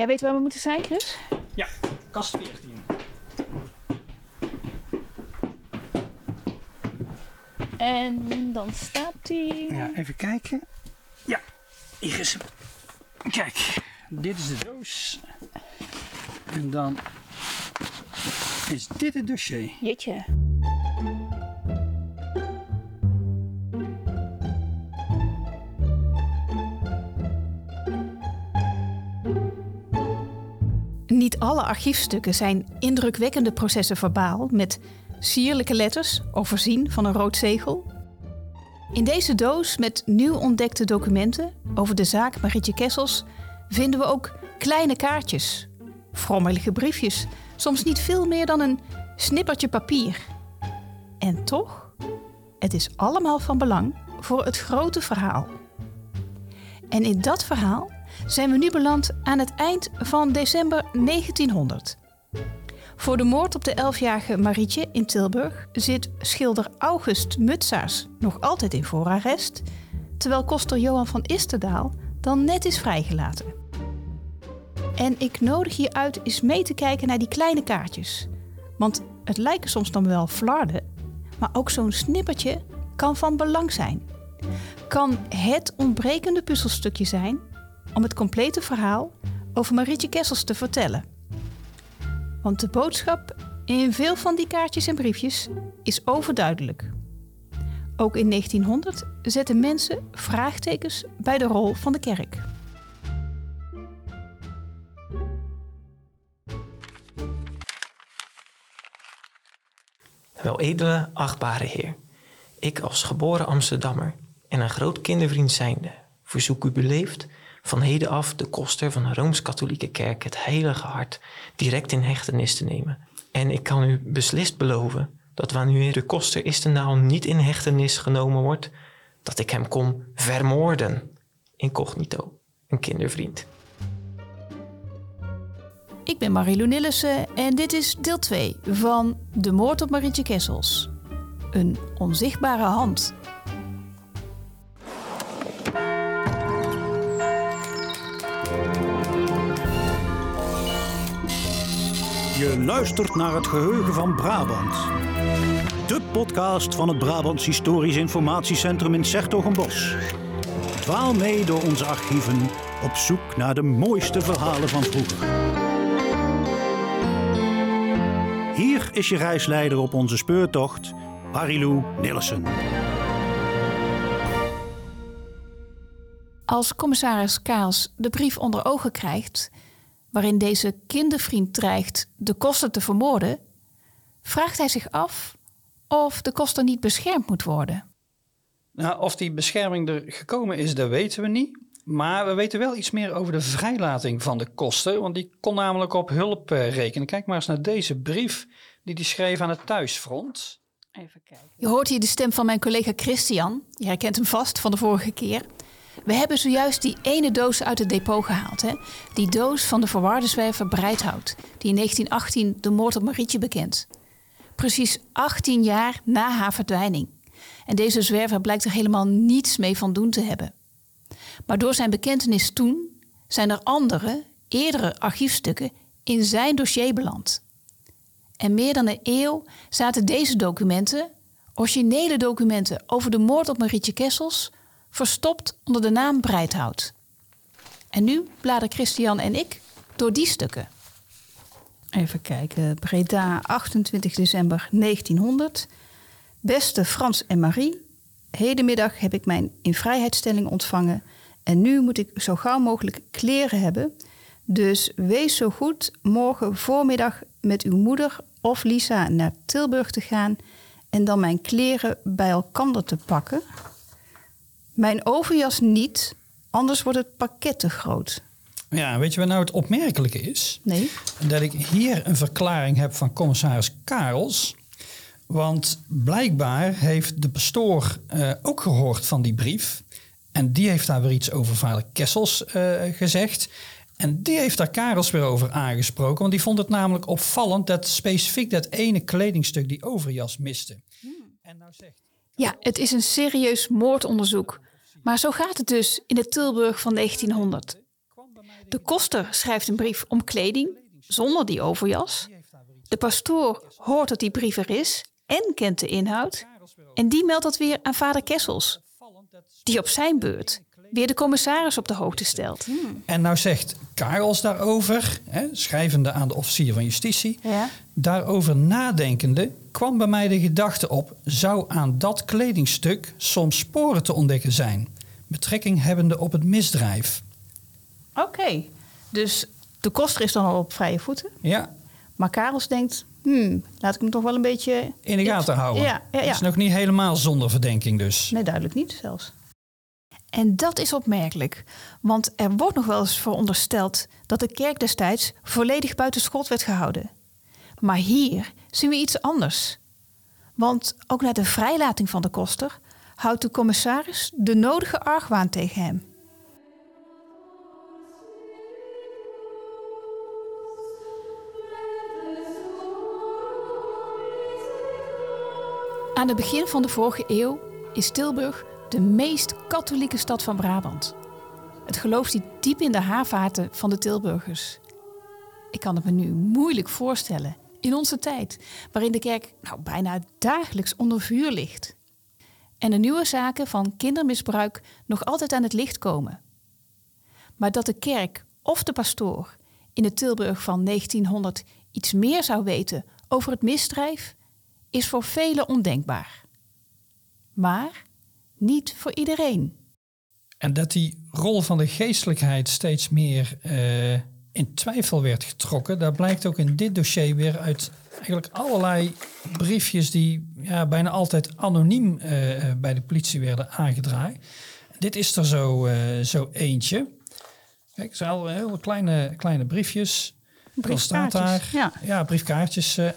Jij weet waar we moeten zijn, Chris? Ja, kast 14. En dan staat hij. Ja, even kijken. Ja, hier is hem. Kijk, dit is de doos. En dan is dit het dossier. Jeetje. Archiefstukken zijn indrukwekkende processen verbaal met sierlijke letters voorzien van een rood zegel. In deze doos met nieuw ontdekte documenten over de zaak Marietje Kessels vinden we ook kleine kaartjes, frommelige briefjes, soms niet veel meer dan een snippertje papier. En toch, het is allemaal van belang voor het grote verhaal. En in dat verhaal zijn we nu beland aan het eind van december 1900. Voor de moord op de elfjarige Marietje in Tilburg zit schilder August Mutsaars nog altijd in voorarrest, terwijl koster Johan van Isterdaal dan net is vrijgelaten. En ik nodig je uit eens mee te kijken naar die kleine kaartjes. Want het lijken soms dan wel flarden, maar ook zo'n snippertje kan van belang zijn. Kan het ontbrekende puzzelstukje zijn om het complete verhaal over Marietje Kessels te vertellen. Want de boodschap in veel van die kaartjes en briefjes is overduidelijk. Ook in 1900 zetten mensen vraagtekens bij de rol van de kerk. Wel edele, achtbare heer, ik als geboren Amsterdammer en een groot kindervriend zijnde, verzoek u beleefd van heden af de koster van de Rooms-Katholieke Kerk het heilige hart direct in hechtenis te nemen. En ik kan u beslist beloven dat wanneer de koster Istendaal niet in hechtenis genomen wordt, dat ik hem kom vermoorden. Incognito, een kindervriend. Ik ben Marilou Nillissen en dit is deel 2 van De moord op Marietje Kessels. Een onzichtbare hand. Je luistert naar het geheugen van Brabant. De podcast van het Brabants Historisch Informatiecentrum in Sertogenbos. Dwaal mee door onze archieven op zoek naar de mooiste verhalen van vroeger. Hier is je reisleider op onze speurtocht, Marilou Nillissen. Als commissaris Kaals de brief onder ogen krijgt, waarin deze kindervriend dreigt de koster te vermoorden, vraagt hij zich af of de koster niet beschermd moet worden. Nou, of die bescherming er gekomen is, dat weten we niet. Maar we weten wel iets meer over de vrijlating van de koster, want die kon namelijk op hulp eh, rekenen. Kijk maar eens naar deze brief die hij schreef aan het thuisfront. Even kijken. Je hoort hier de stem van mijn collega Christian. Je herkent hem vast van de vorige keer. We hebben zojuist die ene doos uit het depot gehaald. Hè? Die doos van de verwarde zwerver Breithout, die in 1918 de moord op Marietje bekent. Precies 18 jaar na haar verdwijning. En deze zwerver blijkt er helemaal niets mee van doen te hebben. Maar door zijn bekentenis toen zijn er andere, eerdere archiefstukken in zijn dossier beland. En meer dan een eeuw zaten deze documenten, originele documenten over de moord op Marietje Kessels, verstopt onder de naam Breithout. En nu bladeren Christian en ik door die stukken. Even kijken. Breda, 28 december 1900. Beste Frans en Marie, hedenmiddag heb ik mijn invrijheidstelling ontvangen en nu moet ik zo gauw mogelijk kleren hebben. Dus wees zo goed morgen voormiddag met uw moeder of Lisa naar Tilburg te gaan en dan mijn kleren bij elkaar te pakken. Mijn overjas niet, anders wordt het pakket te groot. Ja, weet je wat nou het opmerkelijke is? Nee. Dat ik hier een verklaring heb van commissaris Karels. Want blijkbaar heeft de pastoor uh, ook gehoord van die brief. En die heeft daar weer iets over vader Kessels uh, gezegd. En die heeft daar Karels weer over aangesproken. Want die vond het namelijk opvallend dat specifiek dat ene kledingstuk die overjas miste. Hmm. En nou zegt... Ja, het is een serieus moordonderzoek. Maar zo gaat het dus in de Tilburg van 1900. De koster schrijft een brief om kleding zonder die overjas. De pastoor hoort dat die brief er is en kent de inhoud. En die meldt dat weer aan vader Kessels, die op zijn beurt weer de commissaris op de hoogte stelt. En nou zegt Karels daarover, hè, schrijvende aan de officier van justitie, Ja. daarover nadenkende kwam bij mij de gedachte op, zou aan dat kledingstuk soms sporen te ontdekken zijn, betrekking hebbende op het misdrijf. Oké, dus de koster is dan al op vrije voeten. Ja, Maar Karels denkt, hmm, laat ik hem toch wel een beetje... in de gaten houden. Ja, ja, ja. Het is nog niet helemaal zonder verdenking dus. Nee, duidelijk niet zelfs. En dat is opmerkelijk, want er wordt nog wel eens verondersteld dat de kerk destijds volledig buiten schot werd gehouden. Maar hier zien we iets anders. Want ook na de vrijlating van de koster houdt de commissaris de nodige argwaan tegen hem. Aan het begin van de vorige eeuw is Tilburg de meest katholieke stad van Brabant. Het geloof zit diep in de haarvaten van de Tilburgers. Ik kan het me nu moeilijk voorstellen in onze tijd, waarin de kerk nou, bijna dagelijks onder vuur ligt. En de nieuwe zaken van kindermisbruik nog altijd aan het licht komen. Maar dat de kerk of de pastoor in de Tilburg van 1900 iets meer zou weten over het misdrijf, is voor velen ondenkbaar. Maar niet voor iedereen. En dat die rol van de geestelijkheid steeds meer eh, in twijfel werd getrokken, dat blijkt ook in dit dossier weer uit eigenlijk allerlei briefjes die ja, bijna altijd anoniem eh, bij de politie werden aangedragen. Dit is er zo, eh, zo eentje. Kijk, het zijn al heel kleine, kleine briefjes. Staat daar, Briefkaartjes, ja. ja, briefkaartjes eh,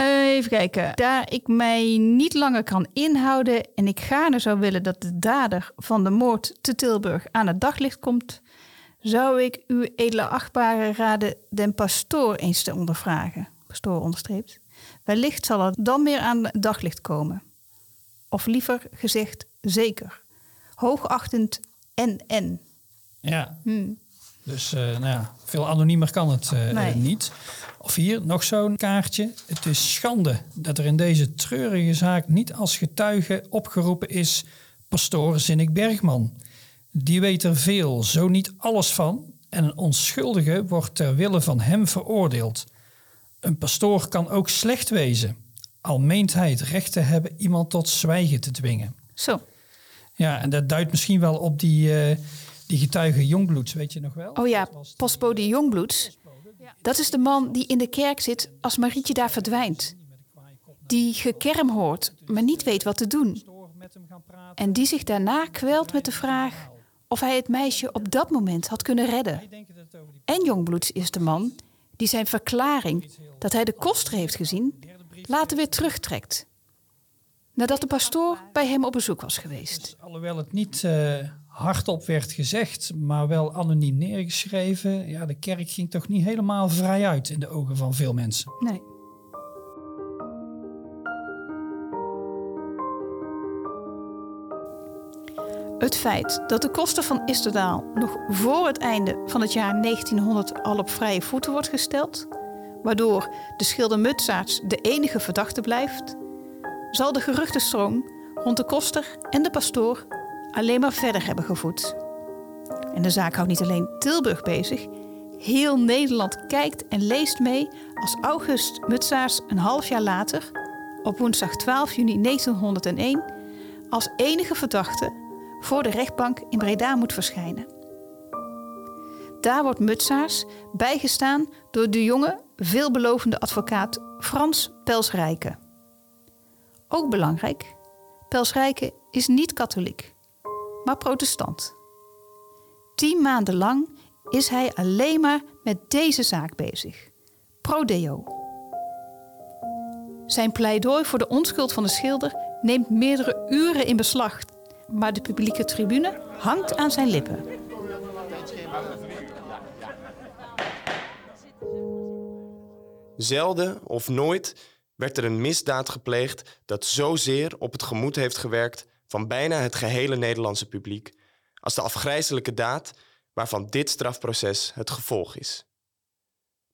eigenlijk. Even kijken. Daar ik mij niet langer kan inhouden en ik gaarne zou willen dat de dader van de moord te Tilburg aan het daglicht komt, zou ik uw edele achtbare raden den pastoor eens te ondervragen. Pastoor onderstreept. Wellicht zal er dan meer aan het daglicht komen. Of liever gezegd, zeker. Hoogachtend NN. Ja, Hm. Dus eh, nou ja, veel anoniemer kan het eh, Nee. eh, niet. Of hier nog zo'n kaartje. Het is schande dat er in deze treurige zaak niet als getuige opgeroepen is pastoor Zinnik Bergman. Die weet er veel, zo niet alles van. En een onschuldige wordt ter wille van hem veroordeeld. Een pastoor kan ook slecht wezen, al meent hij het recht te hebben iemand tot zwijgen te dwingen. Zo. Ja, en dat duidt misschien wel op die, eh, die getuige Jongbloeds, weet je nog wel? Oh ja, postbode Jongbloeds. Dat is de man die in de kerk zit als Marietje daar verdwijnt. Die gekerm hoort, maar niet weet wat te doen. En die zich daarna kwelt met de vraag of hij het meisje op dat moment had kunnen redden. En Jongbloeds is de man die zijn verklaring dat hij de koster heeft gezien, later weer terugtrekt. Nadat de pastoor bij hem op bezoek was geweest. Alhoewel het niet eh, hardop werd gezegd, maar wel anoniem neergeschreven. Ja, de kerk ging toch niet helemaal vrij uit in de ogen van veel mensen. Nee. Het feit dat de koster van Isterdaal nog voor het einde van het jaar 1900 al op vrije voeten wordt gesteld, waardoor de schilder Mutsaerts de enige verdachte blijft, zal de geruchtenstroom rond de koster en de pastoor alleen maar verder hebben gevoed. En de zaak houdt niet alleen Tilburg bezig, Heel Nederland kijkt en leest mee als August Mutsaars een half jaar later, op woensdag 12 juni 1901, als enige verdachte voor de rechtbank in Breda moet verschijnen. Daar wordt Mutsaars bijgestaan door de jonge, veelbelovende advocaat Frans Pelsrijke. Ook belangrijk, Pelsrijke is niet katholiek, maar protestant. Tien maanden lang is hij alleen maar met deze zaak bezig. Pro Deo. Zijn pleidooi voor de onschuld van de schilder neemt meerdere uren in beslag, maar de publieke tribune hangt aan zijn lippen. Zelden of nooit werd er een misdaad gepleegd dat zozeer op het gemoed heeft gewerkt van bijna het gehele Nederlandse publiek als de afgrijzelijke daad waarvan dit strafproces het gevolg is.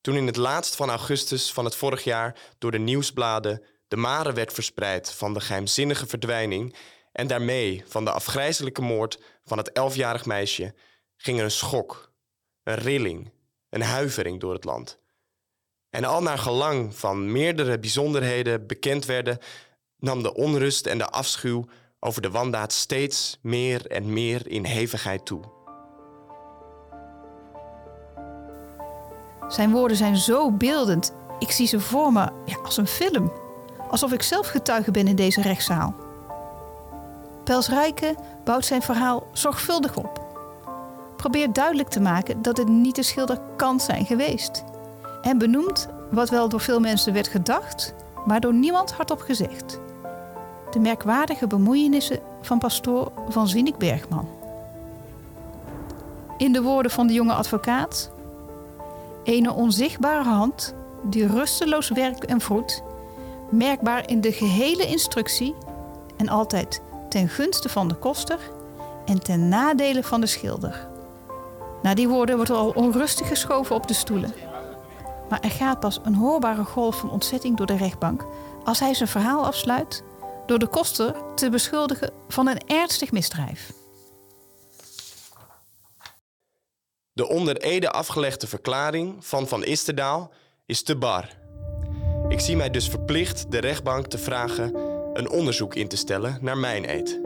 Toen in het laatst van augustus van het vorig jaar door de nieuwsbladen de mare werd verspreid van de geheimzinnige verdwijning en daarmee van de afgrijzelijke moord van het elfjarig meisje, ging er een schok, een rilling, een huivering door het land. En al naar gelang van meerdere bijzonderheden bekend werden, nam de onrust en de afschuw over de wandaad steeds meer en meer in hevigheid toe. Zijn woorden zijn zo beeldend. Ik zie ze voor me ja, als een film. Alsof ik zelf getuige ben in deze rechtszaal. Pels Rijke bouwt zijn verhaal zorgvuldig op. Probeert duidelijk te maken dat het niet de schilder kan zijn geweest. En benoemt wat wel door veel mensen werd gedacht, maar door niemand hardop gezegd. De merkwaardige bemoeienissen van pastoor van Zinnik Bergman. In de woorden van de jonge advocaat Ene onzichtbare hand die rusteloos werkt en voedt, merkbaar in de gehele instructie en altijd ten gunste van de koster en ten nadele van de schilder. Na die woorden wordt er al onrustig geschoven op de stoelen. Maar er gaat pas een hoorbare golf van ontzetting door de rechtbank als hij zijn verhaal afsluit door de koster te beschuldigen van een ernstig misdrijf. De onder Ede afgelegde verklaring van Van Isterdaal is te bar. Ik zie mij dus verplicht de rechtbank te vragen een onderzoek in te stellen naar mijn eed.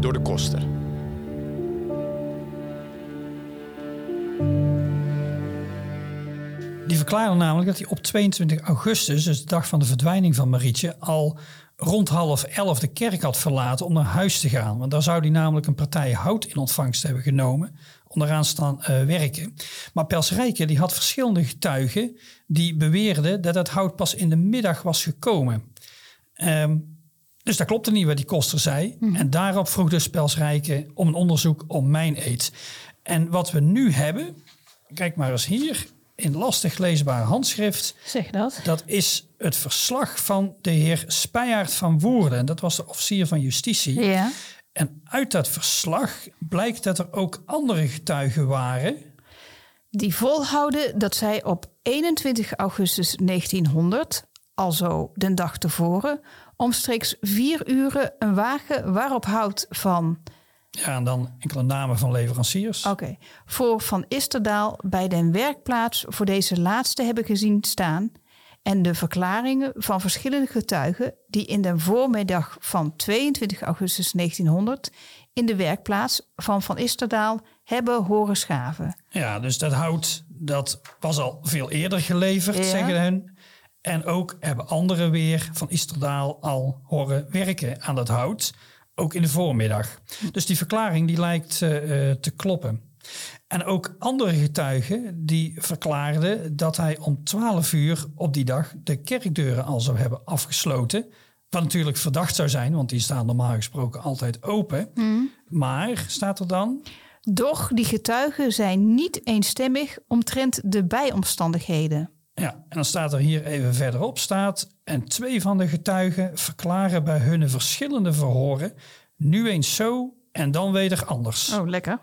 Door de koster. Die verklaarde namelijk dat hij op 22 augustus, dus de dag van de verdwijning van Marietje, al rond half elf de kerk had verlaten om naar huis te gaan. Want daar zou hij namelijk een partij hout in ontvangst hebben genomen onderaan staan uh, werken. Maar Pelsrijke die had verschillende getuigen die beweerden dat het hout pas in de middag was gekomen. Um, dus dat klopte niet wat die koster zei. Mhm. En daarop vroeg dus Pelsrijke om een onderzoek om mijn eet. En wat we nu hebben, kijk maar eens hier, in lastig leesbaar handschrift. Zeg dat. Dat is het verslag van de heer Spijaard van Woerden. Dat was de officier van justitie. Ja. En uit dat verslag blijkt dat er ook andere getuigen waren. Die volhouden dat zij op 21 augustus 1900, alzo den dag tevoren, omstreeks vier uren een wagen waarop hout van. Ja, en dan enkele namen van leveranciers. Oké. Voor Van Isterdaal bij den werkplaats voor deze laatste hebben gezien staan en de verklaringen van verschillende getuigen die in de voormiddag van 22 augustus 1900 in de werkplaats van Van Isterdaal hebben horen schaven. Ja, dus dat hout dat was al veel eerder geleverd, zeggen hun. En ook hebben anderen weer van Isterdaal al horen werken aan dat hout, ook in de voormiddag. Dus die verklaring die lijkt uh, te kloppen. En ook andere getuigen die verklaarden dat hij om 12 uur op die dag de kerkdeuren al zou hebben afgesloten. Wat natuurlijk verdacht zou zijn, want die staan normaal gesproken altijd open. Hmm. Maar staat er dan? Doch die getuigen zijn niet eenstemmig omtrent de bijomstandigheden. Ja, en dan staat er hier even verderop staat. En twee van de getuigen verklaren bij hun verschillende verhoren nu eens zo en dan weer anders. Oh, lekker.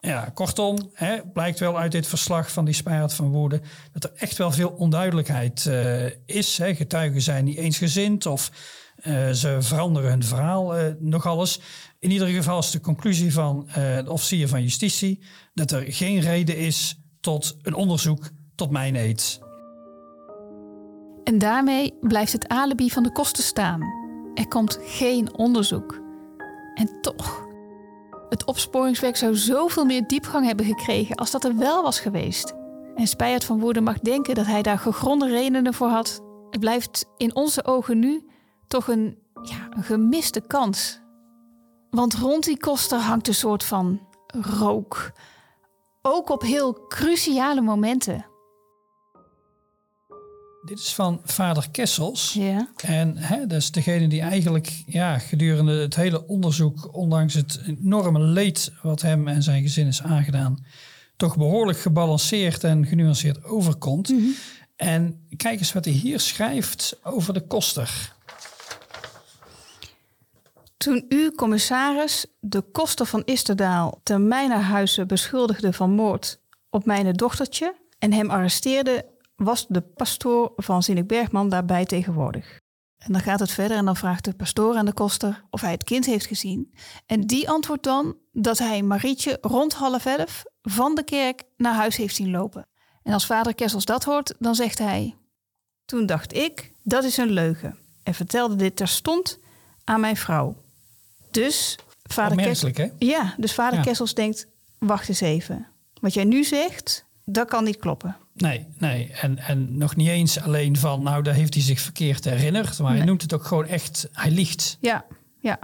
Ja, kortom, hè, blijkt wel uit dit verslag van die Spuiert van Woerden dat er echt wel veel onduidelijkheid uh, is. Hè. Getuigen zijn niet eensgezind of uh, ze veranderen hun verhaal uh, nog alles. In ieder geval is de conclusie van de officier van justitie dat er geen reden is tot een onderzoek tot mijn eet. En daarmee blijft het alibi van de kosten staan. Er komt geen onderzoek. En toch het opsporingswerk zou zoveel meer diepgang hebben gekregen als dat er wel was geweest. En Spijert van Woerden mag denken dat hij daar gegronde redenen voor had. Het blijft in onze ogen nu toch een, ja, een gemiste kans. Want rond die koster hangt een soort van rook. Ook op heel cruciale momenten. Dit is van vader Kessels. Ja. En hè, dat is degene die eigenlijk ja, gedurende het hele onderzoek, ondanks het enorme leed wat hem en zijn gezin is aangedaan, toch behoorlijk gebalanceerd en genuanceerd overkomt. Mhm. En kijk eens wat hij hier schrijft over de koster. Toen u, commissaris, de koster van Isterdaal ter mijner huizen beschuldigde van moord op mijn dochtertje en hem arresteerde, was de pastoor van Zinnik Bergman daarbij tegenwoordig. En dan gaat het verder en dan vraagt de pastoor aan de koster of hij het kind heeft gezien. En die antwoordt dan dat hij Marietje rond half elf van de kerk naar huis heeft zien lopen. En als vader Kessels dat hoort, dan zegt hij... Toen dacht ik, dat is een leugen. En vertelde dit terstond aan mijn vrouw. Dus vader Kessels... hè? Ja, dus vader Kessels denkt, wacht eens even. Wat jij nu zegt, dat kan niet kloppen. Nee, nee. En, en nog niet eens alleen van, nou, daar heeft hij zich verkeerd herinnerd. Maar hij noemt het ook gewoon echt, hij liegt. Ja, ja.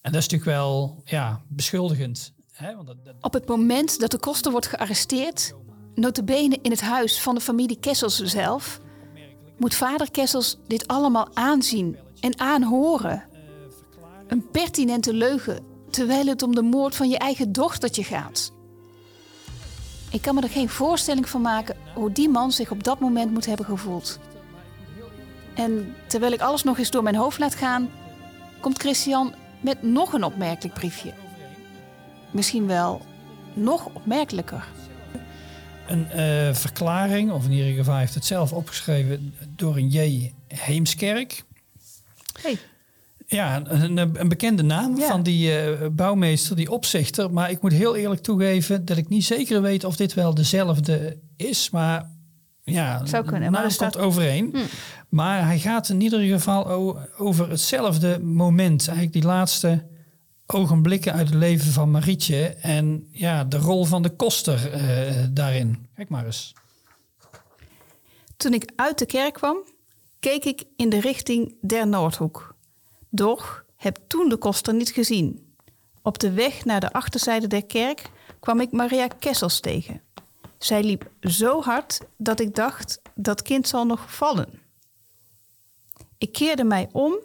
En dat is natuurlijk wel, ja, beschuldigend. Hè? Want dat, Op het moment dat de koster wordt gearresteerd, notabene in het huis van de familie Kessels zelf, moet vader Kessels dit allemaal aanzien en aanhoren. Een pertinente leugen, terwijl het om de moord van je eigen dochtertje gaat. Ik kan me er geen voorstelling van maken hoe die man zich op dat moment moet hebben gevoeld. En terwijl ik alles nog eens door mijn hoofd laat gaan, komt Christian met nog een opmerkelijk briefje. Misschien wel nog opmerkelijker. Een uh, verklaring, of in ieder geval heeft het zelf opgeschreven door een J. Heemskerk. Hey. Ja, een, een bekende naam van die uh, bouwmeester, die opzichter. Maar ik moet heel eerlijk toegeven dat ik niet zeker weet of dit wel dezelfde is. Maar ja, Zou kunnen, maar naam komt overeen. Hm. Maar hij gaat in ieder geval over hetzelfde moment. Eigenlijk die laatste ogenblikken uit het leven van Marietje. En ja, de rol van de koster uh, daarin. Kijk maar eens. Toen ik uit de kerk kwam, keek ik in de richting der Noordhoek. Doch heb toen de koster niet gezien. Op de weg naar de achterzijde der kerk kwam ik Maria Kessels tegen. Zij liep zo hard dat ik dacht, dat kind zal nog vallen. Ik keerde mij om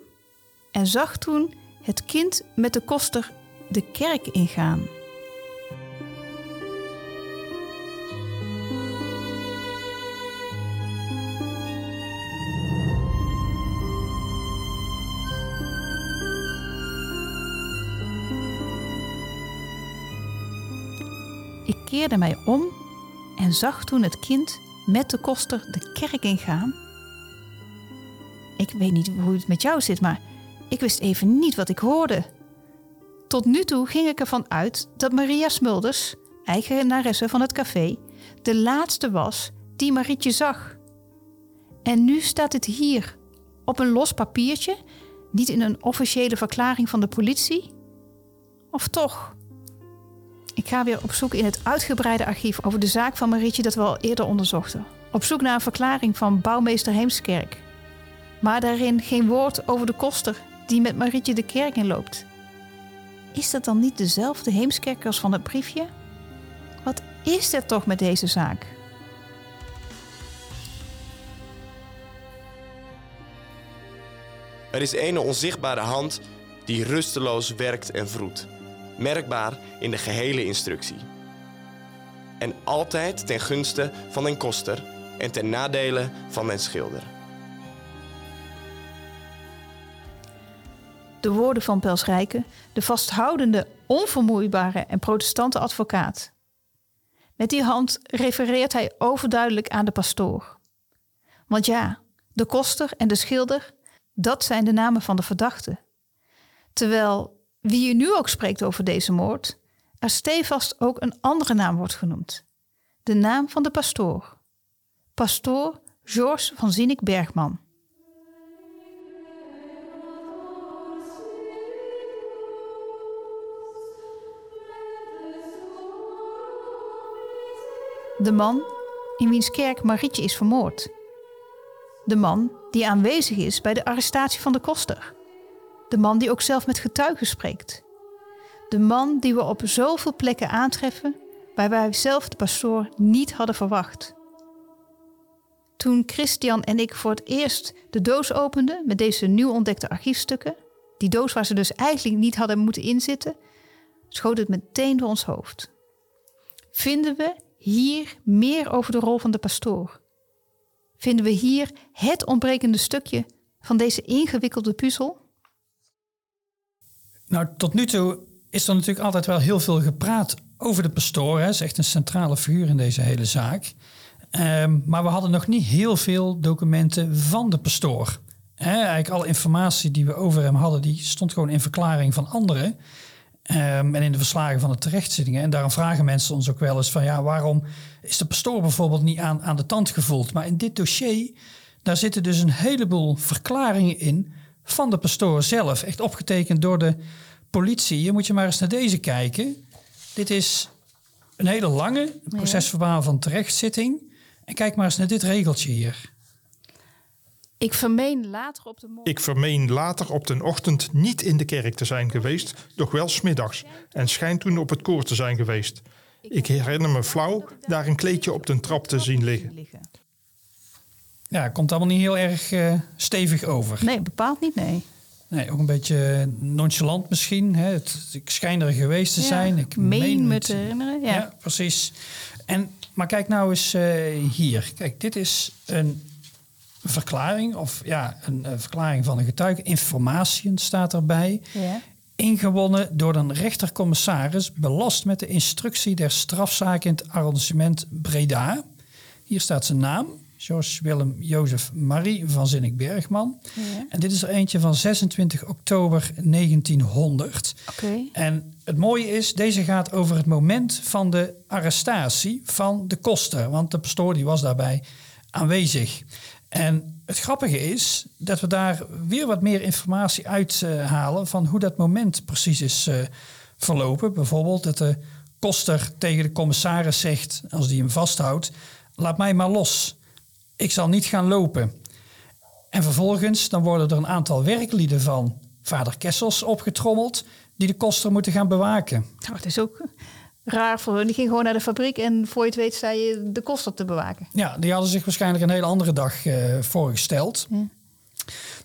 en zag toen het kind met de koster de kerk ingaan. Keerde mij om en zag toen het kind met de koster de kerk ingaan. Ik weet niet hoe het met jou zit, maar ik wist even niet wat ik hoorde. Tot nu toe ging ik ervan uit dat Maria Smulders, eigenaresse van het café, de laatste was die Marietje zag. En nu staat het hier, op een los papiertje, niet in een officiële verklaring van de politie? Of toch? Ik ga weer op zoek in het uitgebreide archief over de zaak van Marietje dat we al eerder onderzochten. Op zoek naar een verklaring van bouwmeester Heemskerk. Maar daarin geen woord over de koster die met Marietje de kerk inloopt. Is dat dan niet dezelfde Heemskerk als van het briefje? Wat is er toch met deze zaak? Er is een onzichtbare hand die rusteloos werkt en vroet merkbaar in de gehele instructie. En altijd ten gunste van den koster en ten nadele van den schilder. De woorden van Pels Rijken, de vasthoudende, onvermoeibare en protestante advocaat. Met die hand refereert hij overduidelijk aan de pastoor. Want ja, de koster en de schilder, dat zijn de namen van de verdachten. Terwijl wie je nu ook spreekt over deze moord, er stevast ook een andere naam wordt genoemd. De naam van de pastoor. Pastoor Georges van Zinnik Bergman. De man in wiens kerk Marietje is vermoord. De man die aanwezig is bij de arrestatie van de koster. De man die ook zelf met getuigen spreekt. De man die we op zoveel plekken aantreffen waar wij zelf de pastoor niet hadden verwacht. Toen Christian en ik voor het eerst de doos openden met deze nieuw ontdekte archiefstukken, die doos waar ze dus eigenlijk niet hadden moeten inzitten, schoot het meteen door ons hoofd. Vinden we hier meer over de rol van de pastoor? Vinden we hier het ontbrekende stukje van deze ingewikkelde puzzel? Nou, tot nu toe is er natuurlijk altijd wel heel veel gepraat over de pastoor. Hij is echt een centrale figuur in deze hele zaak. Ehm, maar we hadden nog niet heel veel documenten van de pastoor. Eigenlijk alle informatie die we over hem hadden, die stond gewoon in verklaring van anderen. Ehm, en in de verslagen van de terechtzittingen. En daarom vragen mensen ons ook wel eens van ja, waarom is de pastoor bijvoorbeeld niet aan, aan de tand gevoeld? Maar in dit dossier, daar zitten dus een heleboel verklaringen in van de pastoor zelf. Echt opgetekend door de politie. Je moet je maar eens naar deze kijken. Dit is een hele lange procesverbaal van terechtzitting. En kijk maar eens naar dit regeltje hier. Ik vermeen later op de morgen. Ik vermeen later op de ochtend niet in de kerk te zijn geweest, doch wel smiddags, en schijnt toen op het koor te zijn geweest. Ik herinner me flauw daar een kleedje op de trap te zien liggen. Ja, komt allemaal niet heel erg eh, stevig over. Nee, bepaald niet, nee. Nee, ook een beetje nonchalant misschien. Hè. Het, ik schijn er geweest te Ja, zijn. Ik meen me te herinneren, ja. Ja, precies. En, maar kijk nou eens eh, hier. Kijk, dit is een verklaring. Of ja, een eh, verklaring van een getuige. Informatie staat erbij. Ja. Ingewonnen door een rechtercommissaris. Belast met de instructie der strafzaak in het arrondissement Breda. Hier staat zijn naam. George Willem Jozef Marie van Zinnik-Bergman. Ja. En dit is er eentje van 26 oktober 1900. Oké. En het mooie is, deze gaat over het moment van de arrestatie van de koster. Want de pastoor die was daarbij aanwezig. En het grappige is dat we daar weer wat meer informatie uithalen van hoe dat moment precies is eh, verlopen. Bijvoorbeeld dat de koster tegen de commissaris zegt, als die hem vasthoudt, laat mij maar los. Ik zal niet gaan lopen. En vervolgens dan worden er een aantal werklieden van vader Kessels opgetrommeld die de koster moeten gaan bewaken. Nou, het is ook raar voor hun. Die ging gewoon naar de fabriek en voor je het weet sta je de kost op te bewaken. Ja, die hadden zich waarschijnlijk een hele andere dag eh, voorgesteld.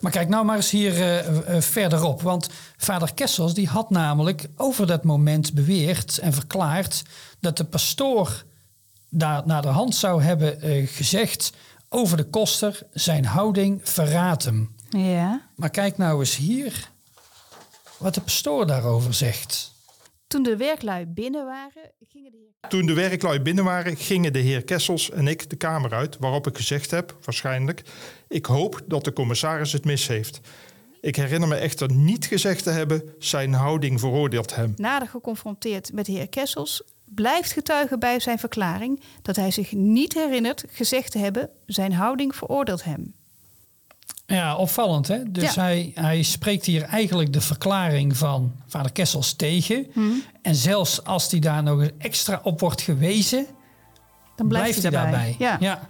Maar kijk nou maar eens hier eh, eh, verderop. Want vader Kessels die had namelijk over dat moment beweerd en verklaard dat de pastoor daar naar de hand zou hebben gezegd over de koster zijn houding verraadt hem. Ja. Maar kijk nou eens hier wat de pastoor daarover zegt. Toen de werklui binnen waren, gingen de heer... Toen de werklui binnen waren, gingen de heer Kessels en ik de kamer uit, waarop ik gezegd heb, waarschijnlijk, ik hoop dat de commissaris het mis heeft. Ik herinner me echter niet gezegd te hebben, zijn houding veroordeelt hem. Nader geconfronteerd met de heer Kessels, blijft getuigen bij zijn verklaring dat hij zich niet herinnert gezegd te hebben, zijn houding veroordeelt hem. Ja, opvallend hè. Dus Ja. hij, hij spreekt hier eigenlijk de verklaring van vader Kessels tegen. En zelfs als hij daar nog extra op wordt gewezen, Dan blijft, blijft, hij daarbij. Ja. ja.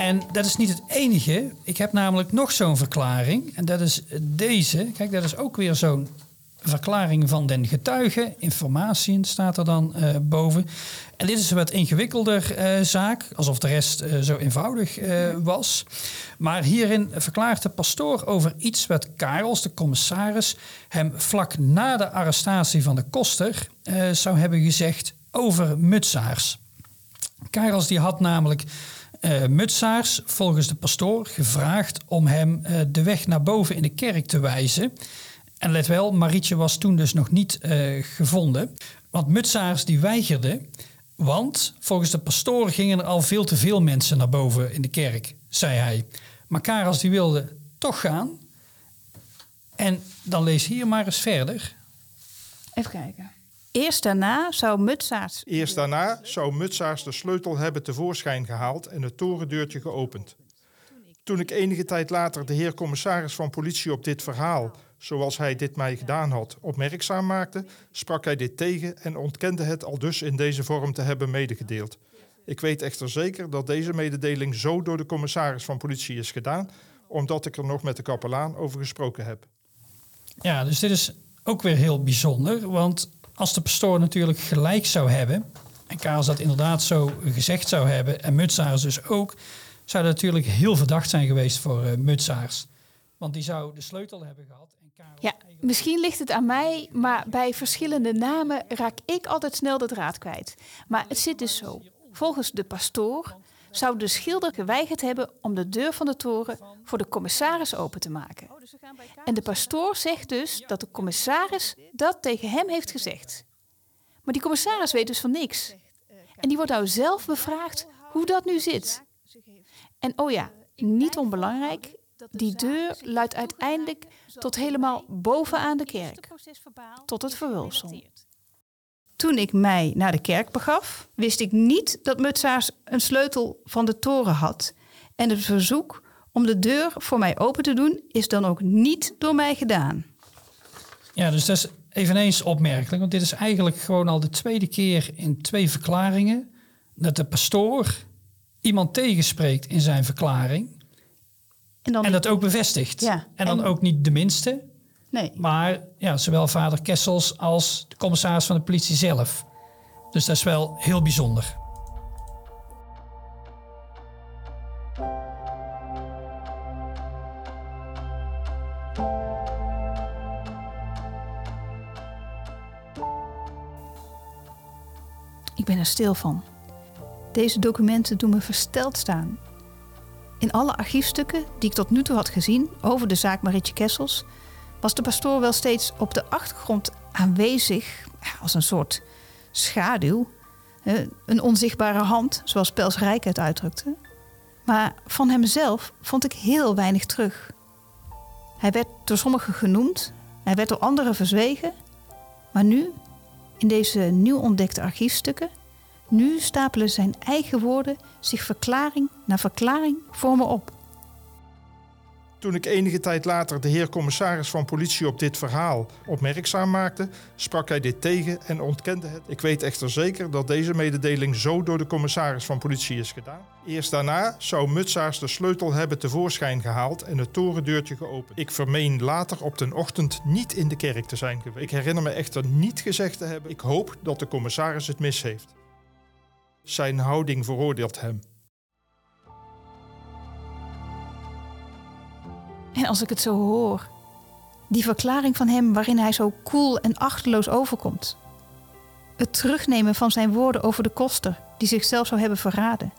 En dat is niet het enige. Ik heb namelijk nog zo'n verklaring. En dat is deze. Kijk, dat is ook weer zo'n verklaring van den getuige. Informatie staat er dan eh, boven. En dit is een wat ingewikkelder eh, zaak. Alsof de rest eh, zo eenvoudig was. Maar hierin verklaart de pastoor over iets wat Karels, de commissaris, hem vlak na de arrestatie van de koster zou hebben gezegd over mutsaars. Karels die had namelijk eh Mutsaars volgens de pastoor gevraagd om hem eh, de weg naar boven in de kerk te wijzen. En let wel, Marietje was toen dus nog niet eh, gevonden. Want Mutsaars die weigerde, want volgens de pastoor gingen er al veel te veel mensen naar boven in de kerk, zei hij. Maar Karels die wilde toch gaan. En dan lees hier maar eens verder. Even kijken. Eerst daarna zou Mutsaerts... Eerst daarna zou Mutsaars de sleutel hebben tevoorschijn gehaald en het torendeurtje geopend. Toen ik enige tijd later de heer commissaris van politie op dit verhaal, zoals hij dit mij gedaan had, opmerkzaam maakte, sprak hij dit tegen en ontkende het al dus in deze vorm te hebben medegedeeld. Ik weet echter zeker dat deze mededeling zo door de commissaris van politie is gedaan, omdat ik er nog met de kapelaan over gesproken heb. Ja, dus dit is ook weer heel bijzonder. Want als de pastoor natuurlijk gelijk zou hebben... en Karels dat inderdaad zo gezegd zou hebben... en Mutsaars dus ook... zou dat natuurlijk heel verdacht zijn geweest voor uh, Mutsaars. Want die zou de sleutel hebben gehad. En Karel ja, misschien ligt het aan mij, maar bij verschillende namen raak ik altijd snel de draad kwijt. Maar het zit dus zo. Volgens de pastoor zou de schilder geweigerd hebben om de deur van de toren voor de commissaris open te maken. En de pastoor zegt dus dat de commissaris dat tegen hem heeft gezegd. Maar die commissaris weet dus van niks. En die wordt nou zelf bevraagd hoe dat nu zit. En oh ja, niet onbelangrijk, die deur luidt uiteindelijk tot helemaal bovenaan de kerk, tot het verwulsel. Toen ik mij naar de kerk begaf, wist ik niet dat Mutsaars een sleutel van de toren had. En het verzoek om de deur voor mij open te doen is dan ook niet door mij gedaan. Ja, dus dat is eveneens opmerkelijk, want dit is eigenlijk gewoon al de tweede keer in twee verklaringen dat de pastoor iemand tegenspreekt in zijn verklaring. En, dan en dat ook bevestigt. Ja, en dan ook niet de minste. Nee. Maar ja, zowel vader Kessels als de commissaris van de politie zelf. Dus dat is wel heel bijzonder. Ik ben er stil van. Deze documenten doen me versteld staan. In alle archiefstukken die ik tot nu toe had gezien over de zaak Marietje Kessels, was de pastoor wel steeds op de achtergrond aanwezig, als een soort schaduw, een onzichtbare hand, zoals Pels Rijk het uitdrukte. Maar van hemzelf vond ik heel weinig terug. Hij werd door sommigen genoemd, hij werd door anderen verzwegen, maar nu, in deze nieuw ontdekte archiefstukken, nu stapelen zijn eigen woorden zich verklaring na verklaring voor me op. Toen ik enige tijd later de heer commissaris van politie op dit verhaal opmerkzaam maakte, sprak hij dit tegen en ontkende het. Ik weet echter zeker dat deze mededeling zo door de commissaris van politie is gedaan. Eerst daarna zou Mutsaars de sleutel hebben tevoorschijn gehaald en het torendeurtje geopend. Ik vermeen later op de ochtend niet in de kerk te zijn geweest. Ik herinner me echter niet gezegd te hebben: ik hoop dat de commissaris het mis heeft. Zijn houding veroordeelt hem. En als ik het zo hoor, die verklaring van hem waarin hij zo koel en achterloos overkomt. Het terugnemen van zijn woorden over de koster die zichzelf zou hebben verraden.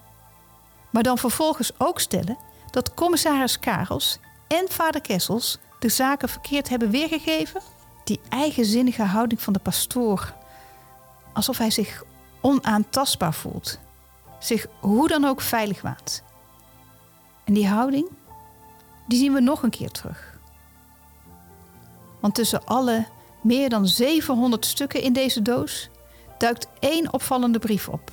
Maar dan vervolgens ook stellen dat commissaris Karels en vader Kessels de zaken verkeerd hebben weergegeven. Die eigenzinnige houding van de pastoor. Alsof hij zich onaantastbaar voelt. Zich hoe dan ook veilig waant. En die houding, die zien we nog een keer terug. Want tussen alle meer dan 700 stukken in deze doos duikt één opvallende brief op.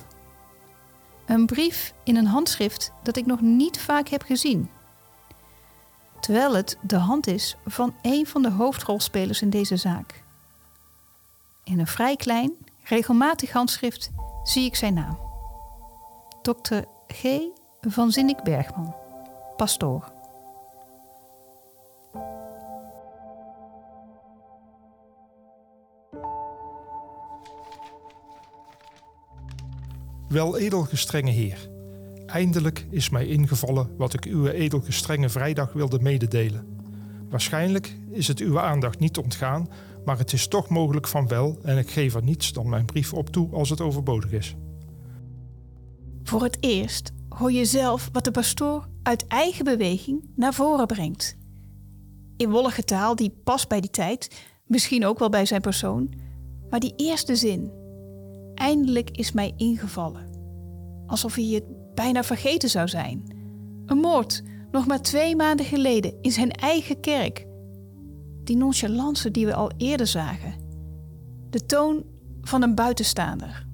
Een brief in een handschrift dat ik nog niet vaak heb gezien. Terwijl het de hand is van een van de hoofdrolspelers in deze zaak. In een vrij klein, regelmatig handschrift zie ik zijn naam. Dr. G. van Zinnik Bergman, pastoor. Wel edelgestrenge heer, eindelijk is mij ingevallen wat ik uw edelgestrenge vrijdag wilde mededelen. Waarschijnlijk is het uw aandacht niet ontgaan, maar het is toch mogelijk van wel en ik geef er niets dan mijn brief op toe als het overbodig is. Voor het eerst hoor je zelf wat de pastoor uit eigen beweging naar voren brengt. In wollige taal die past bij die tijd, misschien ook wel bij zijn persoon, maar die eerste zin. Eindelijk is mij ingevallen. Alsof hij het bijna vergeten zou zijn. Een moord, nog maar twee maanden geleden, in zijn eigen kerk die nonchalance die we al eerder zagen. De toon van een buitenstaander.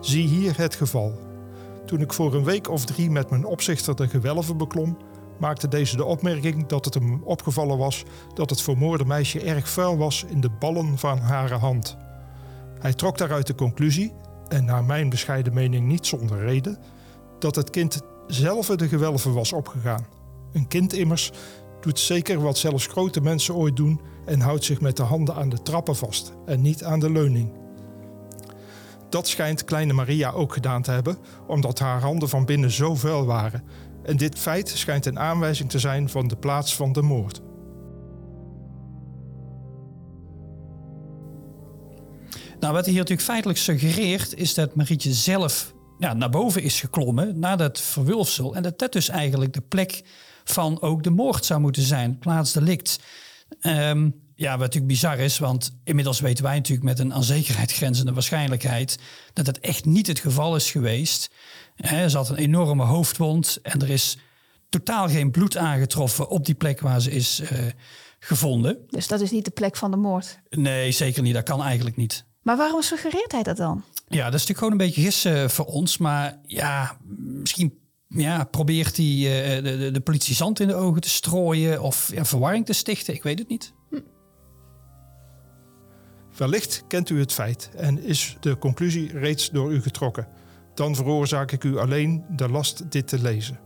Zie hier het geval. Toen ik voor een week of drie met mijn opzichter de gewelven beklom, maakte deze de opmerking dat het hem opgevallen was dat het vermoorde meisje erg vuil was in de ballen van haar hand. Hij trok daaruit de conclusie en naar mijn bescheiden mening niet zonder reden, dat het kind zelf de gewelven was opgegaan. Een kind immers doet zeker wat zelfs grote mensen ooit doen en houdt zich met de handen aan de trappen vast en niet aan de leuning. Dat schijnt kleine Maria ook gedaan te hebben, omdat haar handen van binnen zo vuil waren. En dit feit schijnt een aanwijzing te zijn van de plaats van de moord. Nou, wat hier natuurlijk feitelijk suggereert, is dat Marietje zelf ja, naar boven is geklommen na dat verwulfsel. En dat dat dus eigenlijk de plek van ook de moord zou moeten zijn, plaatsdelict. Um, ja, wat natuurlijk bizar is, want inmiddels weten wij natuurlijk met een aan zekerheid grenzende waarschijnlijkheid dat het echt niet het geval is geweest. He, ze had een enorme hoofdwond en er is totaal geen bloed aangetroffen op die plek waar ze is uh, gevonden. Dus dat is niet de plek van de moord? Nee, zeker niet. Dat kan eigenlijk niet. Maar waarom suggereert hij dat dan? Ja, dat is natuurlijk gewoon een beetje gissen voor ons. Maar ja, misschien ja, probeert hij uh, de, de, de, politie zand in de ogen te strooien of ja, verwarring te stichten. Ik weet het niet. Wellicht kent u het feit en is de conclusie reeds door u getrokken. Dan veroorzaak ik u alleen de last dit te lezen.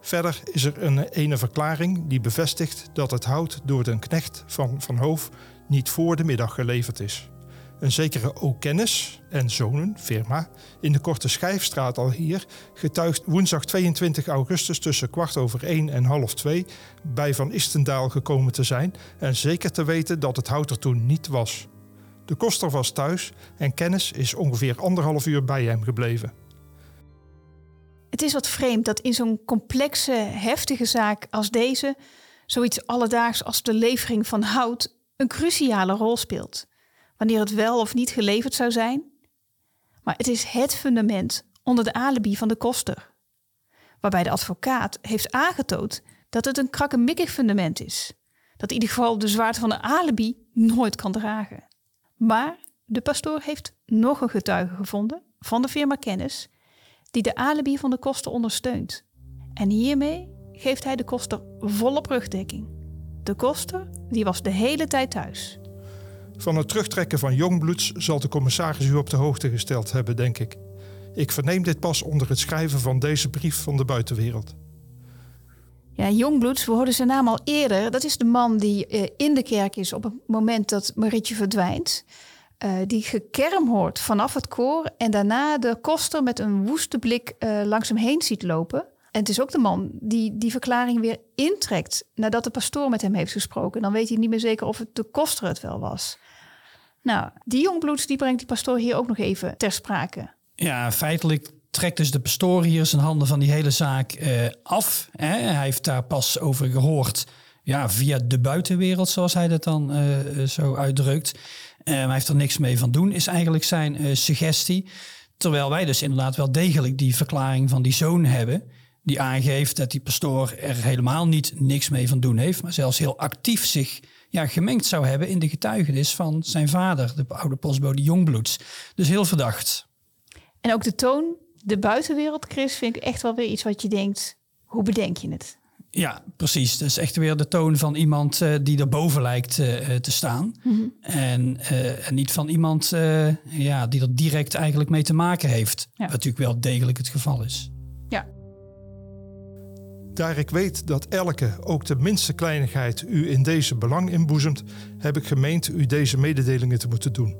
Verder is er een ene verklaring die bevestigt dat het hout door de knecht van Van Hoof niet voor de middag geleverd is. Een zekere O'Kennis en zonen, firma, in de Korte Schijfstraat al hier, getuigt woensdag 22 augustus tussen kwart over één en half twee bij Van Istendaal gekomen te zijn en zeker te weten dat het hout er toen niet was. De koster was thuis en Kennis is ongeveer anderhalf uur bij hem gebleven. Het is wat vreemd dat in zo'n complexe, heftige zaak als deze zoiets alledaags als de levering van hout een cruciale rol speelt wanneer het wel of niet geleverd zou zijn. Maar het is het fundament onder de alibi van de koster. Waarbij de advocaat heeft aangetoond dat het een krakkemikkig fundament is. Dat in ieder geval de zwaarte van de alibi nooit kan dragen. Maar de pastoor heeft nog een getuige gevonden van de firma Kennis die de alibi van de koster ondersteunt. En hiermee geeft hij de koster volop rugdekking. De koster die was de hele tijd thuis. Van het terugtrekken van Jongbloeds zal de commissaris u op de hoogte gesteld hebben, denk ik. Ik verneem dit pas onder het schrijven van deze brief van de buitenwereld. Ja, Jongbloeds, we hoorden zijn naam al eerder. Dat is de man die uh, in de kerk is op het moment dat Marietje verdwijnt. Uh, die gekerm hoort vanaf het koor en daarna de koster met een woeste blik uh, langs hem heen ziet lopen. En het is ook de man die die verklaring weer intrekt nadat de pastoor met hem heeft gesproken. Dan weet hij niet meer zeker of het de koster het wel was. Nou, die jongbloeds die brengt die pastoor hier ook nog even ter sprake. Ja, feitelijk trekt dus de pastoor hier zijn handen van die hele zaak uh, af. Hè? Hij heeft daar pas over gehoord ja, via de buitenwereld, zoals hij dat dan uh, zo uitdrukt. Uh, hij heeft er niks mee van doen, is eigenlijk zijn suggestie. Terwijl wij dus inderdaad wel degelijk die verklaring van die zoon hebben. Die aangeeft dat die pastoor er helemaal niet niks mee van doen heeft. Maar zelfs heel actief zich ja, gemengd zou hebben in de getuigenis van zijn vader, de oude postbode Jongbloeds. Dus heel verdacht. En ook de toon, de buitenwereld, Chris, vind ik echt wel weer iets wat je denkt, hoe bedenk je het? Ja, precies. Dat is echt weer de toon van iemand uh, die erboven lijkt uh, te staan. Mhm. en, uh, en, niet van iemand ja, die er direct eigenlijk mee te maken heeft. Wat natuurlijk wel degelijk het geval is. Daar ik weet dat elke, ook de minste kleinigheid, u in deze belang inboezemt, heb ik gemeend u deze mededelingen te moeten doen.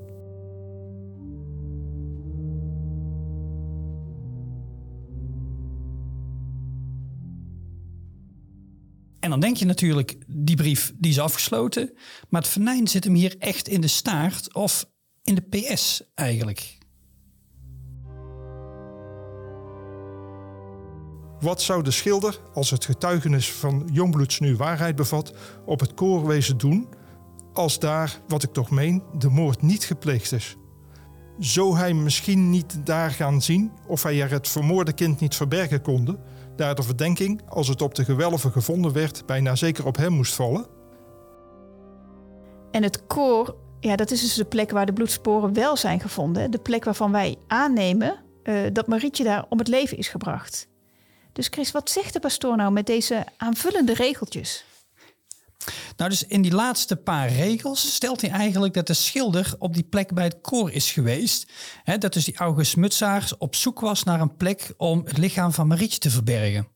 En dan denk je natuurlijk, die brief die is afgesloten. Maar het venijn zit hem hier echt in de staart of in de PS eigenlijk. Wat zou de schilder, als het getuigenis van Jongbloeds nu waarheid bevat, op het koorwezen doen als daar, wat ik toch meen, de moord niet gepleegd is? Zou hij misschien niet daar gaan zien of hij er het vermoorde kind niet verbergen konde, daar de verdenking, als het op de gewelven gevonden werd, bijna zeker op hem moest vallen? En het koor, ja, dat is dus de plek waar de bloedsporen wel zijn gevonden. De plek waarvan wij aannemen uh, dat Marietje daar om het leven is gebracht. Dus Chris, wat zegt de pastoor nou met deze aanvullende regeltjes? Nou, dus in die laatste paar regels stelt hij eigenlijk dat de schilder op die plek bij het koor is geweest. He, dat dus die August Mutsaars op zoek was naar een plek om het lichaam van Marietje te verbergen.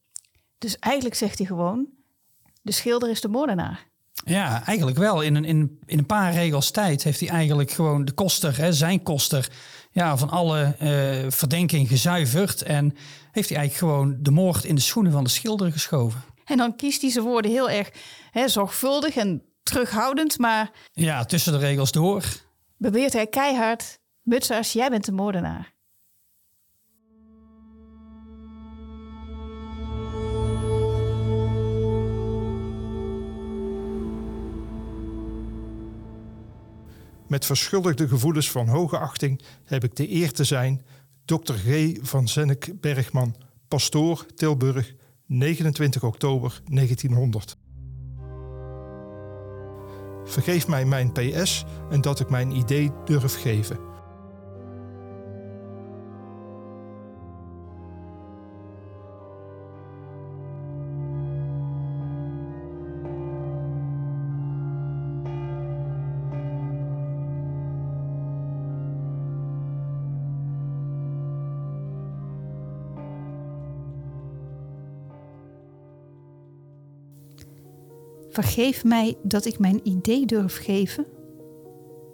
Dus eigenlijk zegt hij gewoon, De schilder is de moordenaar. Ja, eigenlijk wel. In een, in, in een paar regels tijd heeft hij eigenlijk gewoon de koster, hè, zijn koster, ja, van alle uh, verdenking gezuiverd. En heeft hij eigenlijk gewoon de moord in de schoenen van de schilder geschoven. En dan kiest hij zijn woorden heel erg hè, zorgvuldig en terughoudend, maar... Ja, tussen de regels door. Beweert hij keihard, Mutsers, jij bent de moordenaar. Met verschuldigde gevoelens van hoge achting heb ik de eer te zijn Dr. G. van Zennek Bergman, pastoor Tilburg, 29 oktober 1900. Vergeef mij mijn PS en dat ik mijn idee durf geven. Vergeef mij dat ik mijn idee durf geven.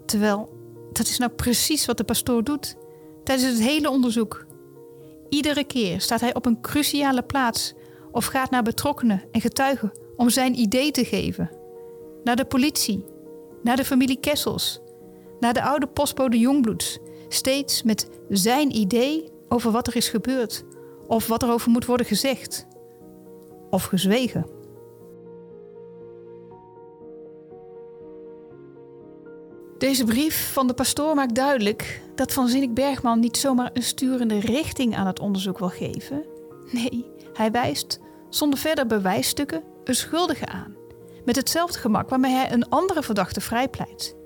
Terwijl, dat is nou precies wat de pastoor doet tijdens het hele onderzoek. Iedere keer staat hij op een cruciale plaats of gaat naar betrokkenen en getuigen om zijn idee te geven. Naar de politie, naar de familie Kessels, naar de oude postbode Jongbloeds, steeds met zijn idee over wat er is gebeurd of wat er over moet worden gezegd of gezwegen. Deze brief van de pastoor maakt duidelijk dat Van Zinnik Bergman niet zomaar een sturende richting aan het onderzoek wil geven. Nee, hij wijst zonder verder bewijsstukken een schuldige aan, met hetzelfde gemak waarmee hij een andere verdachte vrijpleit.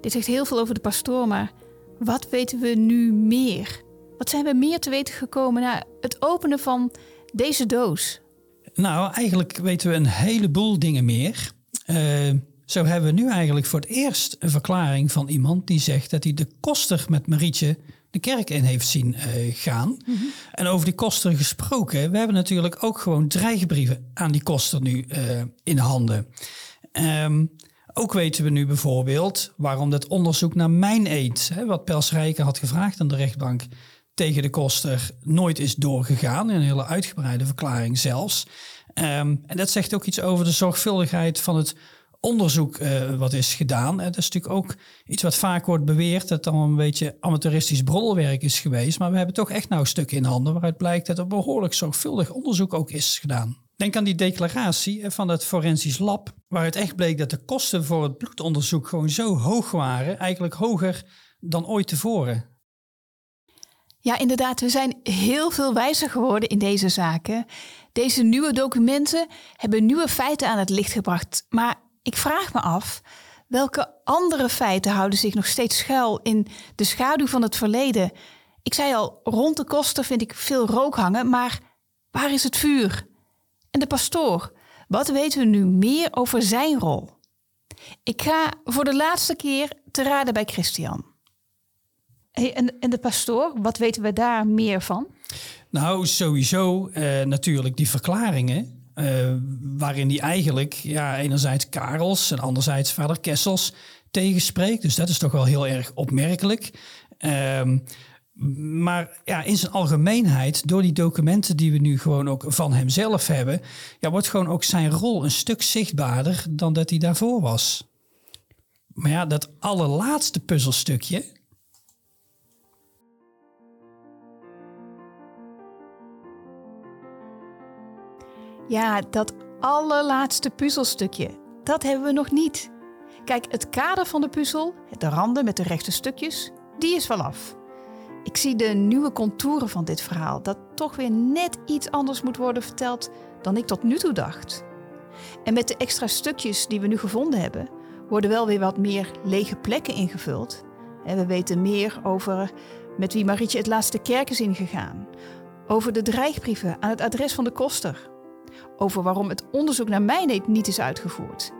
Dit zegt heel veel over de pastoor, maar wat weten we nu meer? Wat zijn we meer te weten gekomen na het openen van deze doos? Nou, eigenlijk weten we een heleboel dingen meer. Uh, zo hebben we nu eigenlijk voor het eerst een verklaring van iemand die zegt dat hij de koster met Marietje de kerk in heeft zien uh, gaan. Mhm. En over die koster gesproken, we hebben natuurlijk ook gewoon dreigbrieven aan die koster nu uh, in handen. Um, ook weten we nu bijvoorbeeld waarom dat onderzoek naar mijn eet, hè, wat Pels Rijken had gevraagd aan de rechtbank tegen de koster, nooit is doorgegaan. In een hele uitgebreide verklaring zelfs. Um, en dat zegt ook iets over de zorgvuldigheid van het onderzoek uh, wat is gedaan. dat is natuurlijk ook iets wat vaak wordt beweerd, dat dan een beetje amateuristisch broddelwerk is geweest. Maar we hebben toch echt nou een stuk in handen waaruit blijkt dat er behoorlijk zorgvuldig onderzoek ook is gedaan. Denk aan die declaratie van het forensisch lab, waaruit echt bleek dat de kosten voor het bloedonderzoek gewoon zo hoog waren, eigenlijk hoger dan ooit tevoren. Ja, inderdaad, we zijn heel veel wijzer geworden in deze zaken. Deze nieuwe documenten hebben nieuwe feiten aan het licht gebracht, maar ik vraag me af, welke andere feiten houden zich nog steeds schuil in de schaduw van het verleden? Ik zei al, rond de koster vind ik veel rook hangen, maar waar is het vuur? En de pastoor, wat weten we nu meer over zijn rol? Ik ga voor de laatste keer te raden bij Christian. Hey, en, en de pastoor, wat weten we daar meer van? Nou, sowieso uh, natuurlijk die verklaringen uh, waarin hij eigenlijk ja, enerzijds Karels en anderzijds vader Kessels tegenspreekt. Dus dat is toch wel heel erg opmerkelijk. Um, maar ja, in zijn algemeenheid, door die documenten die we nu gewoon ook van hemzelf hebben, ja, wordt gewoon ook zijn rol een stuk zichtbaarder dan dat hij daarvoor was. Maar ja, dat allerlaatste puzzelstukje, Ja, dat allerlaatste puzzelstukje, dat hebben we nog niet. Kijk, het kader van de puzzel, de randen met de rechte stukjes, die is wel af. Ik zie de nieuwe contouren van dit verhaal, dat toch weer net iets anders moet worden verteld dan ik tot nu toe dacht. En met de extra stukjes die we nu gevonden hebben, worden wel weer wat meer lege plekken ingevuld. En we weten meer over met wie Marietje het laatste kerk is ingegaan. Over de dreigbrieven aan het adres van de koster over waarom het onderzoek naar mijnheid niet is uitgevoerd.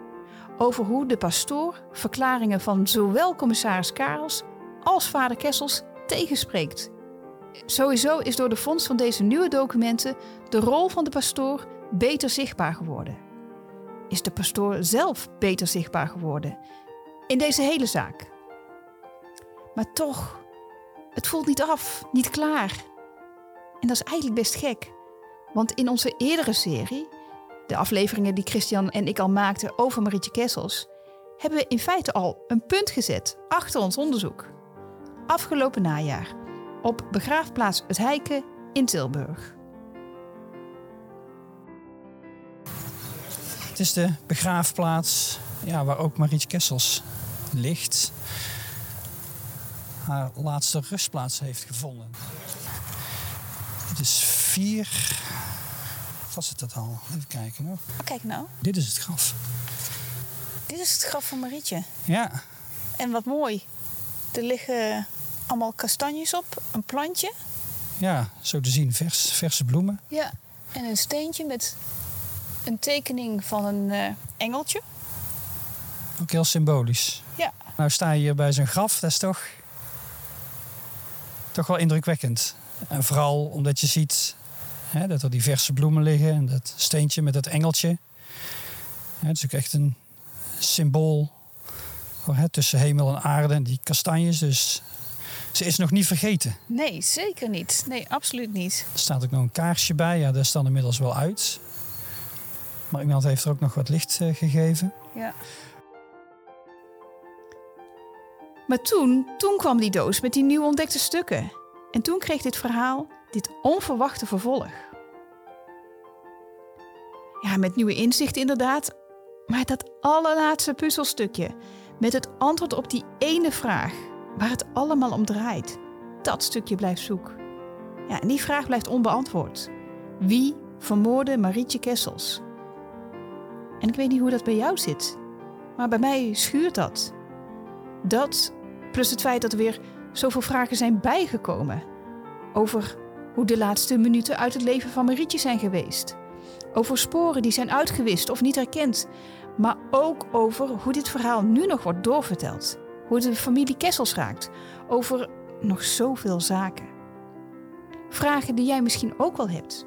Over hoe de pastoor verklaringen van zowel commissaris Karels als vader Kessels tegenspreekt. Sowieso is door de fonds van deze nieuwe documenten de rol van de pastoor beter zichtbaar geworden. is de pastoor zelf beter zichtbaar geworden in deze hele zaak. Maar toch, het voelt niet af, niet klaar. En dat is eigenlijk best gek. Want in onze eerdere serie, de afleveringen die Christian en ik al maakten over Marietje Kessels, hebben we in feite al een punt gezet achter ons onderzoek. Afgelopen najaar op begraafplaats Het Heiken in Tilburg. Het is de begraafplaats ja, waar ook Marietje Kessels ligt. Haar laatste rustplaats heeft gevonden. Het is vier. Was het dat al? Even kijken hoor. Oh, kijk nou, Dit is het graf. dit is het graf van Marietje. Ja, En wat mooi, er liggen allemaal kastanjes op, een plantje. ja zo te zien, vers, verse bloemen. Ja, en een steentje met een tekening van een eh, engeltje. Ook heel symbolisch. Ja, Nou sta je hier bij zijn graf, dat is toch, toch wel indrukwekkend. En vooral omdat je ziet hè, dat er die verse bloemen liggen en dat steentje met dat engeltje. Ja, het is ook echt een symbool voor, hè, tussen hemel en aarde en die kastanjes. Dus ze is nog niet vergeten. nee, zeker niet. Nee, absoluut niet. Er staat ook nog een kaarsje bij. Ja, dat is dan inmiddels wel uit. Maar iemand heeft er ook nog wat licht eh, gegeven. Ja. Maar toen, toen kwam die doos met die nieuw ontdekte stukken. En toen kreeg dit verhaal dit onverwachte vervolg. Ja, met nieuwe inzicht inderdaad. Maar dat allerlaatste puzzelstukje met het antwoord op die ene vraag waar het allemaal om draait, dat stukje blijft zoek. Ja, en die vraag blijft onbeantwoord. Wie vermoordde Marietje Kessels? En ik weet niet hoe dat bij jou zit, maar bij mij schuurt dat. Dat, plus het feit dat er weer zoveel vragen zijn bijgekomen. Over hoe de laatste minuten uit het leven van Marietje zijn geweest. Over sporen die zijn uitgewist of niet herkend. Maar ook over hoe dit verhaal nu nog wordt doorverteld. Hoe de familie Kessels raakt. Over nog zoveel zaken. Vragen die jij misschien ook wel hebt.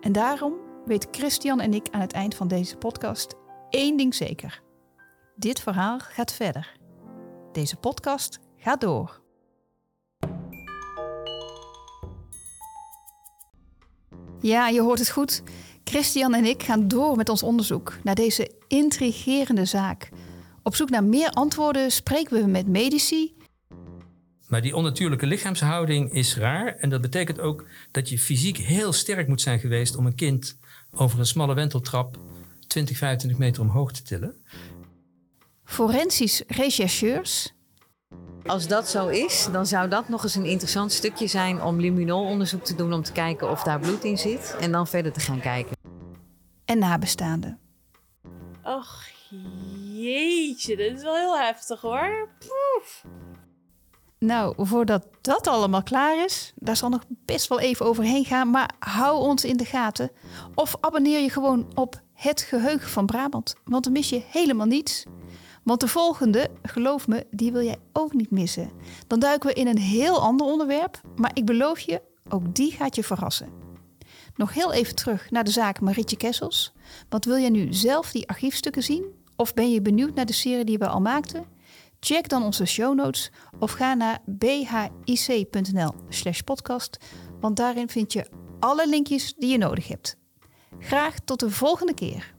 En daarom weet Christian en ik aan het eind van deze podcast één ding zeker. Dit verhaal gaat verder. Deze podcast gaat door. Ja, je hoort het goed. Christian en ik gaan door met ons onderzoek naar deze intrigerende zaak. Op zoek naar meer antwoorden spreken we met medici, Maar die onnatuurlijke lichaamshouding is raar. En dat betekent ook dat je fysiek heel sterk moet zijn geweest om een kind over een smalle wenteltrap 20, 25 meter omhoog te tillen. forensisch rechercheurs, Als dat zo is, dan zou dat nog eens een interessant stukje zijn om luminoloonderzoek te doen om te kijken of daar bloed in zit en dan verder te gaan kijken. en nabestaanden. Och, jeetje, dit is wel heel heftig hoor. Poef. Nou, voordat dat allemaal klaar is, daar zal nog best wel even overheen gaan, maar hou ons in de gaten. Of abonneer je gewoon op Het Geheugen van Brabant, want dan mis je helemaal niets. Want de volgende, geloof me, die wil jij ook niet missen. Dan duiken we in een heel ander onderwerp, maar ik beloof je, ook die gaat je verrassen. Nog heel even terug naar de zaak Marietje Kessels. Want wil jij nu zelf die archiefstukken zien? Of ben je benieuwd naar de serie die we al maakten? Check dan onze show notes of ga naar bhic.nl slash podcast, want daarin vind je alle linkjes die je nodig hebt. Graag tot de volgende keer.